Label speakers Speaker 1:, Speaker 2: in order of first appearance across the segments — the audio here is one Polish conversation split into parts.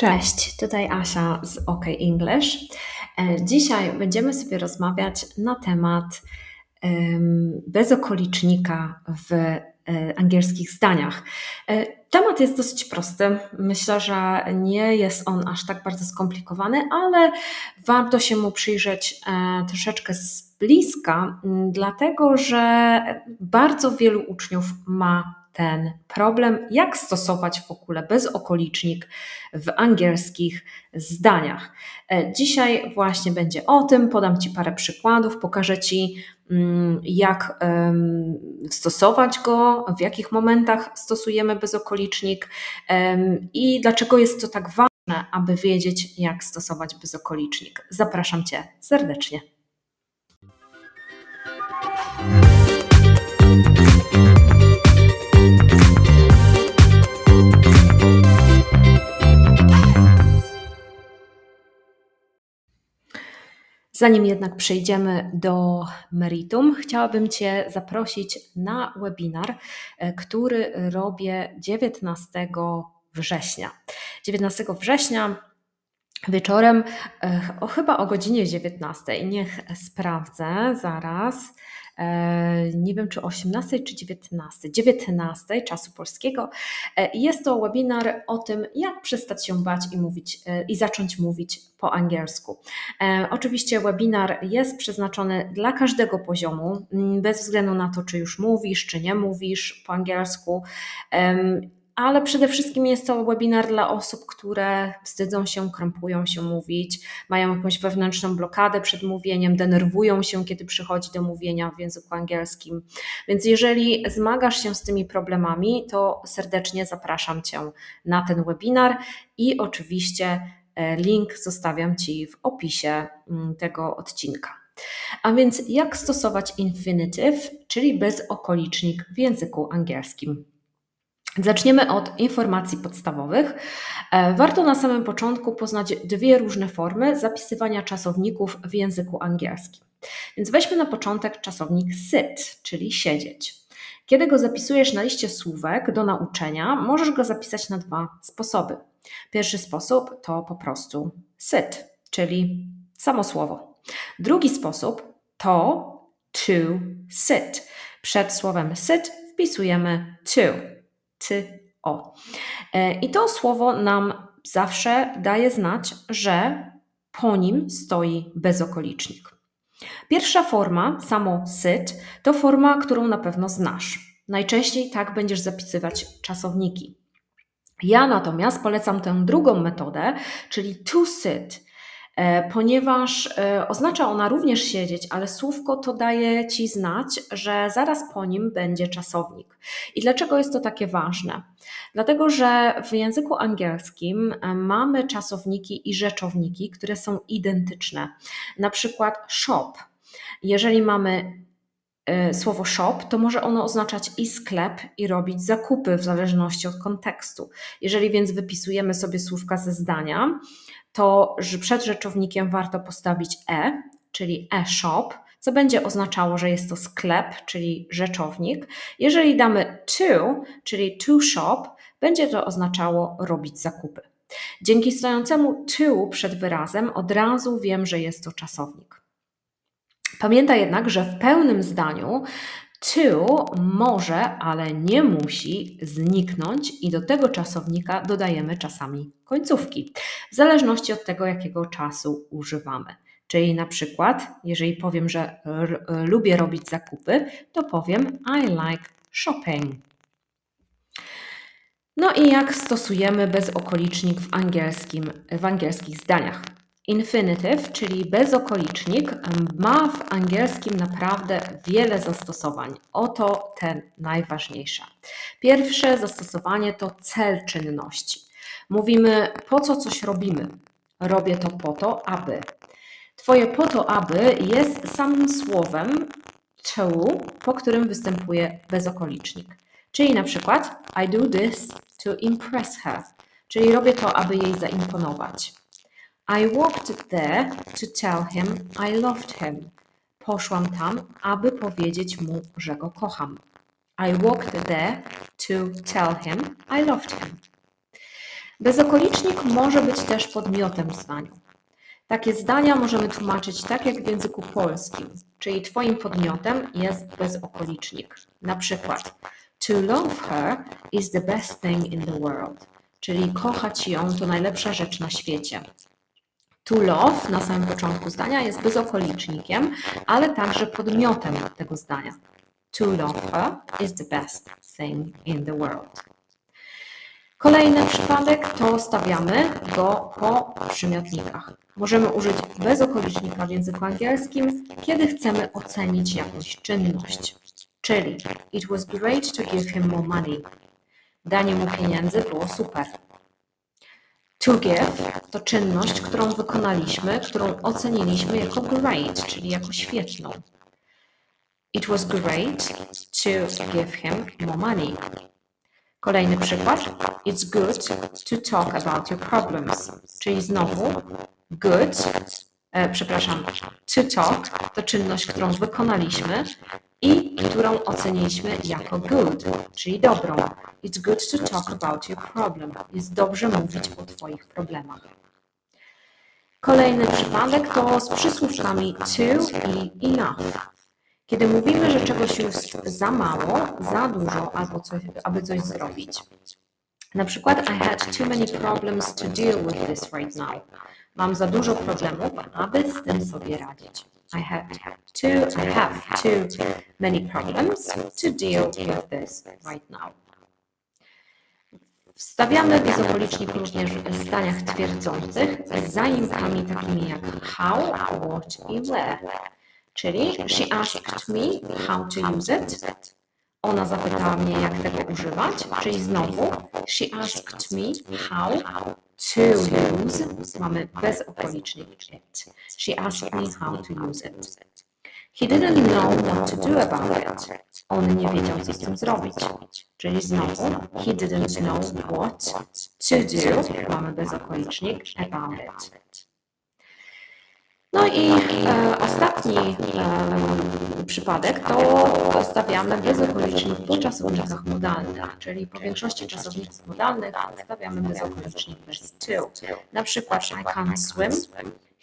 Speaker 1: Cześć, tutaj Asia z OK English. E, dzisiaj będziemy sobie rozmawiać na temat bezokolicznika w e, angielskich zdaniach. E, temat jest dosyć prosty. Myślę, że nie jest on aż tak bardzo skomplikowany, ale warto się mu przyjrzeć troszeczkę z bliska, dlatego że bardzo wielu uczniów ma ten problem, jak stosować w ogóle bezokolicznik w angielskich zdaniach. E, dzisiaj właśnie będzie o tym, podam Ci parę przykładów, pokażę Ci, mm, jak stosować go, w jakich momentach stosujemy bezokolicznik i dlaczego jest to tak ważne, aby wiedzieć, jak stosować bezokolicznik. Zapraszam Cię serdecznie. Zanim jednak przejdziemy do meritum, chciałabym Cię zaprosić na webinar, e, który robię 19 września. 19 września wieczorem, e, o, chyba o godzinie 19. Niech sprawdzę zaraz. E, nie wiem czy 18 czy 19, 19 czasu polskiego. E, jest to webinar o tym, jak przestać się bać i mówić e, i zacząć mówić po angielsku. Oczywiście webinar jest przeznaczony dla każdego poziomu, bez względu na to, czy już mówisz, czy nie mówisz po angielsku ale przede wszystkim jest to webinar dla osób, które wstydzą się, krępują się mówić, mają jakąś wewnętrzną blokadę przed mówieniem, denerwują się, kiedy przychodzi do mówienia w języku angielskim. Więc jeżeli zmagasz się z tymi problemami, to serdecznie zapraszam Cię na ten webinar i oczywiście e, link zostawiam Ci w opisie mm, tego odcinka. A więc jak stosować infinitive, czyli bezokolicznik w języku angielskim? Zaczniemy od informacji podstawowych. E, warto na samym początku poznać dwie różne formy zapisywania czasowników w języku angielskim. Więc weźmy na początek czasownik sit, czyli siedzieć. Kiedy go zapisujesz na liście słówek do nauczenia, możesz go zapisać na dwa sposoby. Pierwszy sposób to po prostu sit, czyli samo słowo. Drugi sposób to to sit. Przed słowem sit wpisujemy to ty, o. E, I to słowo nam zawsze daje znać, że po nim stoi bezokolicznik. Pierwsza forma, samo sit, to forma, którą na pewno znasz. Najczęściej tak będziesz zapisywać czasowniki. Ja natomiast polecam tę drugą metodę, czyli to sit, ponieważ e, oznacza ona również siedzieć, ale słówko to daje ci znać, że zaraz po nim będzie czasownik. I dlaczego jest to takie ważne? Dlatego, że w języku angielskim e, mamy czasowniki i rzeczowniki, które są identyczne. Na przykład shop. Jeżeli mamy słowo shop, to może ono oznaczać i sklep, i robić zakupy w zależności od kontekstu. Jeżeli więc wypisujemy sobie słówka ze zdania, to że przed rzeczownikiem warto postawić e, czyli e-shop, co będzie oznaczało, że jest to sklep, czyli rzeczownik. Jeżeli damy to, czyli to shop, będzie to oznaczało robić zakupy. Dzięki stojącemu to przed wyrazem od razu wiem, że jest to czasownik. Pamiętaj jednak, że w pełnym zdaniu to może, ale nie musi zniknąć i do tego czasownika dodajemy czasami końcówki, w zależności od tego, jakiego czasu używamy. Czyli na przykład, jeżeli powiem, że lubię robić zakupy, to powiem I like shopping. No i jak stosujemy bezokolicznik w, angielskim, w angielskich zdaniach? Infinitive, czyli bezokolicznik, ma w angielskim naprawdę wiele zastosowań. Oto ten najważniejsze. Pierwsze zastosowanie to cel czynności. Mówimy, po co coś robimy. Robię to po to, aby. Twoje po to, aby jest samym słowem to, po którym występuje bezokolicznik. Czyli na przykład I do this to impress her, czyli robię to, aby jej zaimponować. I walked there to tell him I loved him. Poszłam tam, aby powiedzieć mu, że go kocham. I walked there to tell him I loved him. Bezokolicznik może być też podmiotem w zdaniu. Takie zdania możemy tłumaczyć tak jak w języku polskim, czyli Twoim podmiotem jest bezokolicznik. Na przykład, to love her is the best thing in the world, czyli kochać ją to najlepsza rzecz na świecie. To love na samym początku zdania jest bezokolicznikiem, ale także podmiotem tego zdania. To love her is the best thing in the world. Kolejny przypadek to stawiamy go po przymiotnikach. Możemy użyć bezokolicznika w języku angielskim, kiedy chcemy ocenić jakąś czynność. Czyli it was great to give him more money. Danie mu pieniędzy było super. To give to czynność, którą wykonaliśmy, którą oceniliśmy jako great, czyli jako świetną. It was great to give him more money. Kolejny przykład. It's good to talk about your problems. Czyli znowu good, e, przepraszam, to talk to czynność, którą wykonaliśmy i którą oceniliśmy jako good, czyli dobrą. It's good to talk about your problem. Jest dobrze mówić o Twoich problemach. Kolejny przypadek to z przysłówkami to i enough. Kiedy mówimy, że czegoś jest za mało, za dużo, albo coś, aby coś zrobić. Na przykład, I had too many problems to deal with this right now. Mam za dużo problemów, aby z tym sobie radzić. I had too, I have too many problems to deal with this right now. Wstawiamy bezokolicznik również w zdaniach twierdzących z zaimkami takimi jak how, what i where. Czyli she asked me how to use it. Ona zapytała mnie, jak tego używać, czyli znowu she asked me how to use. Mamy bezokolicznik it. She asked me how to use it. He didn't know what to do about it. On nie wiedział, co z tym zrobić. Czyli znowu, he didn't know what to do. Mamy bezokolicznik about it. No i e, ostatni e, przypadek to stawiamy bezokolicznik po czasownikach modalnych, czyli po większości czasowników modalnych stawiamy bez to. Na przykład I can't swim,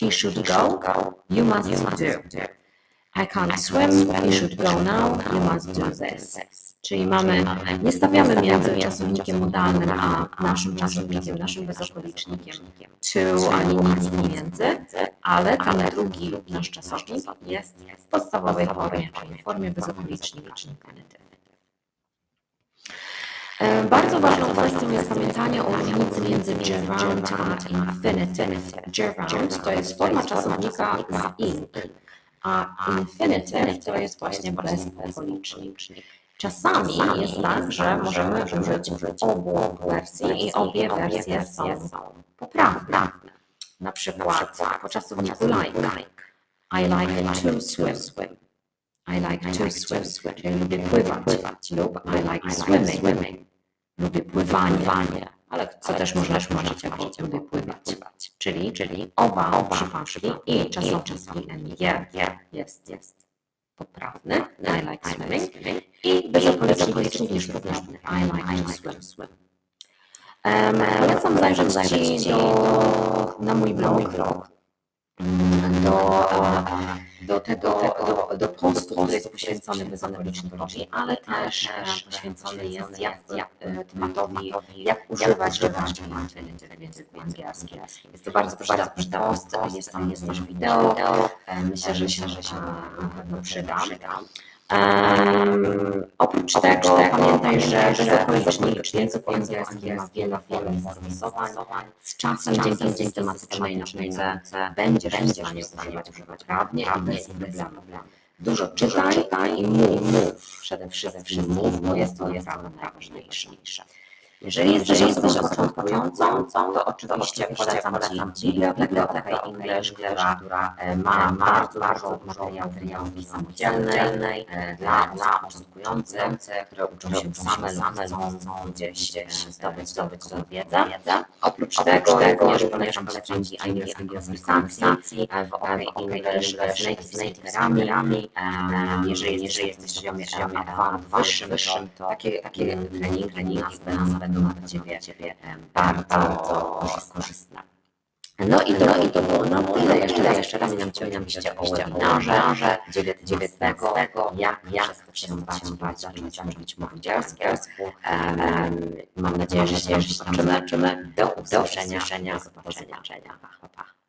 Speaker 1: he should go, you must do. I can't swim, you should go now, you must do this. Czyli mamy, nie stawiamy między czasownikiem modalnym a naszym czasownikiem, naszym bezokolicznikiem to ani nic pomiędzy, ale ten drugi nasz czasownik jest w podstawowej formie, czyli w formie bezokolicznika, infinityw. Bardzo ważną kwestią jest pamiętanie o różnicy między gerund a infinitive. Gerund to jest forma czasownika z in a infinitive to jest właśnie bezokolicznik. Czasami jest tak, że możemy użyć obu wersji i obie wersje są poprawne. Na przykład po czasowniku like. I like to swim. I like to swim. Czyli lubię pływać. Lub I like swimming. Lubię pływanie ale co też można tłumaczyć jako lubię pływać. Czyli, czyli oba, oba przypadki i czasownik NG jest, jest poprawny. I like swimming. I bezokolicznik również poprawny. I like to swim. Um, polecam zajrzeć Ci do, na mój blog do, do tego, do, do postu, który jest poświęcony bezokolicznikom, ale też poświęcony jest jak, jak, tematowi, jak używać wyrażeń w języku angielskim. Jest to bardzo, bardzo post, jest tam, jest też wideo, myślę, że się, że się na pewno przyda. Um, oprócz tego pamiętaj, że bezokolicznik w języku angielskim ma wiele, wiele zastosowań. Z czasem dzięki systematycznej nauce będziesz w stanie używać, używać prawnie i bez problemu. Dużo czytaj i mów. Przede wszystkim mów, bo jest to naprawdę najważniejsze. Jeżeli jesteś, jesteś początkującą, to oczywiście polecam Ci bibliotekę English, która, która e, ma bardzo dużo materiałów samodzielnej e, dla, dla początkujących, które uczą się same, same chcą gdzieś zdobyć, zdobyć tą wiedzę. Oprócz tego również polecam Ci angielskiej sankcji w OK English z native jeżeli jesteś w poziomie A2 wyższym, to takie treningi nas będą będą dla Ciebie, ciebie bardzo, korzystne. No i to, no i to było na tyle. Jeszcze raz, jeszcze raz wspominam Cię o webinarze 19, jak, przestać się bać, zacząć mówić po angielsku. Mam nadzieję, że się zobaczymy. Do usłyszenia, do zobaczenia. Pa, pa.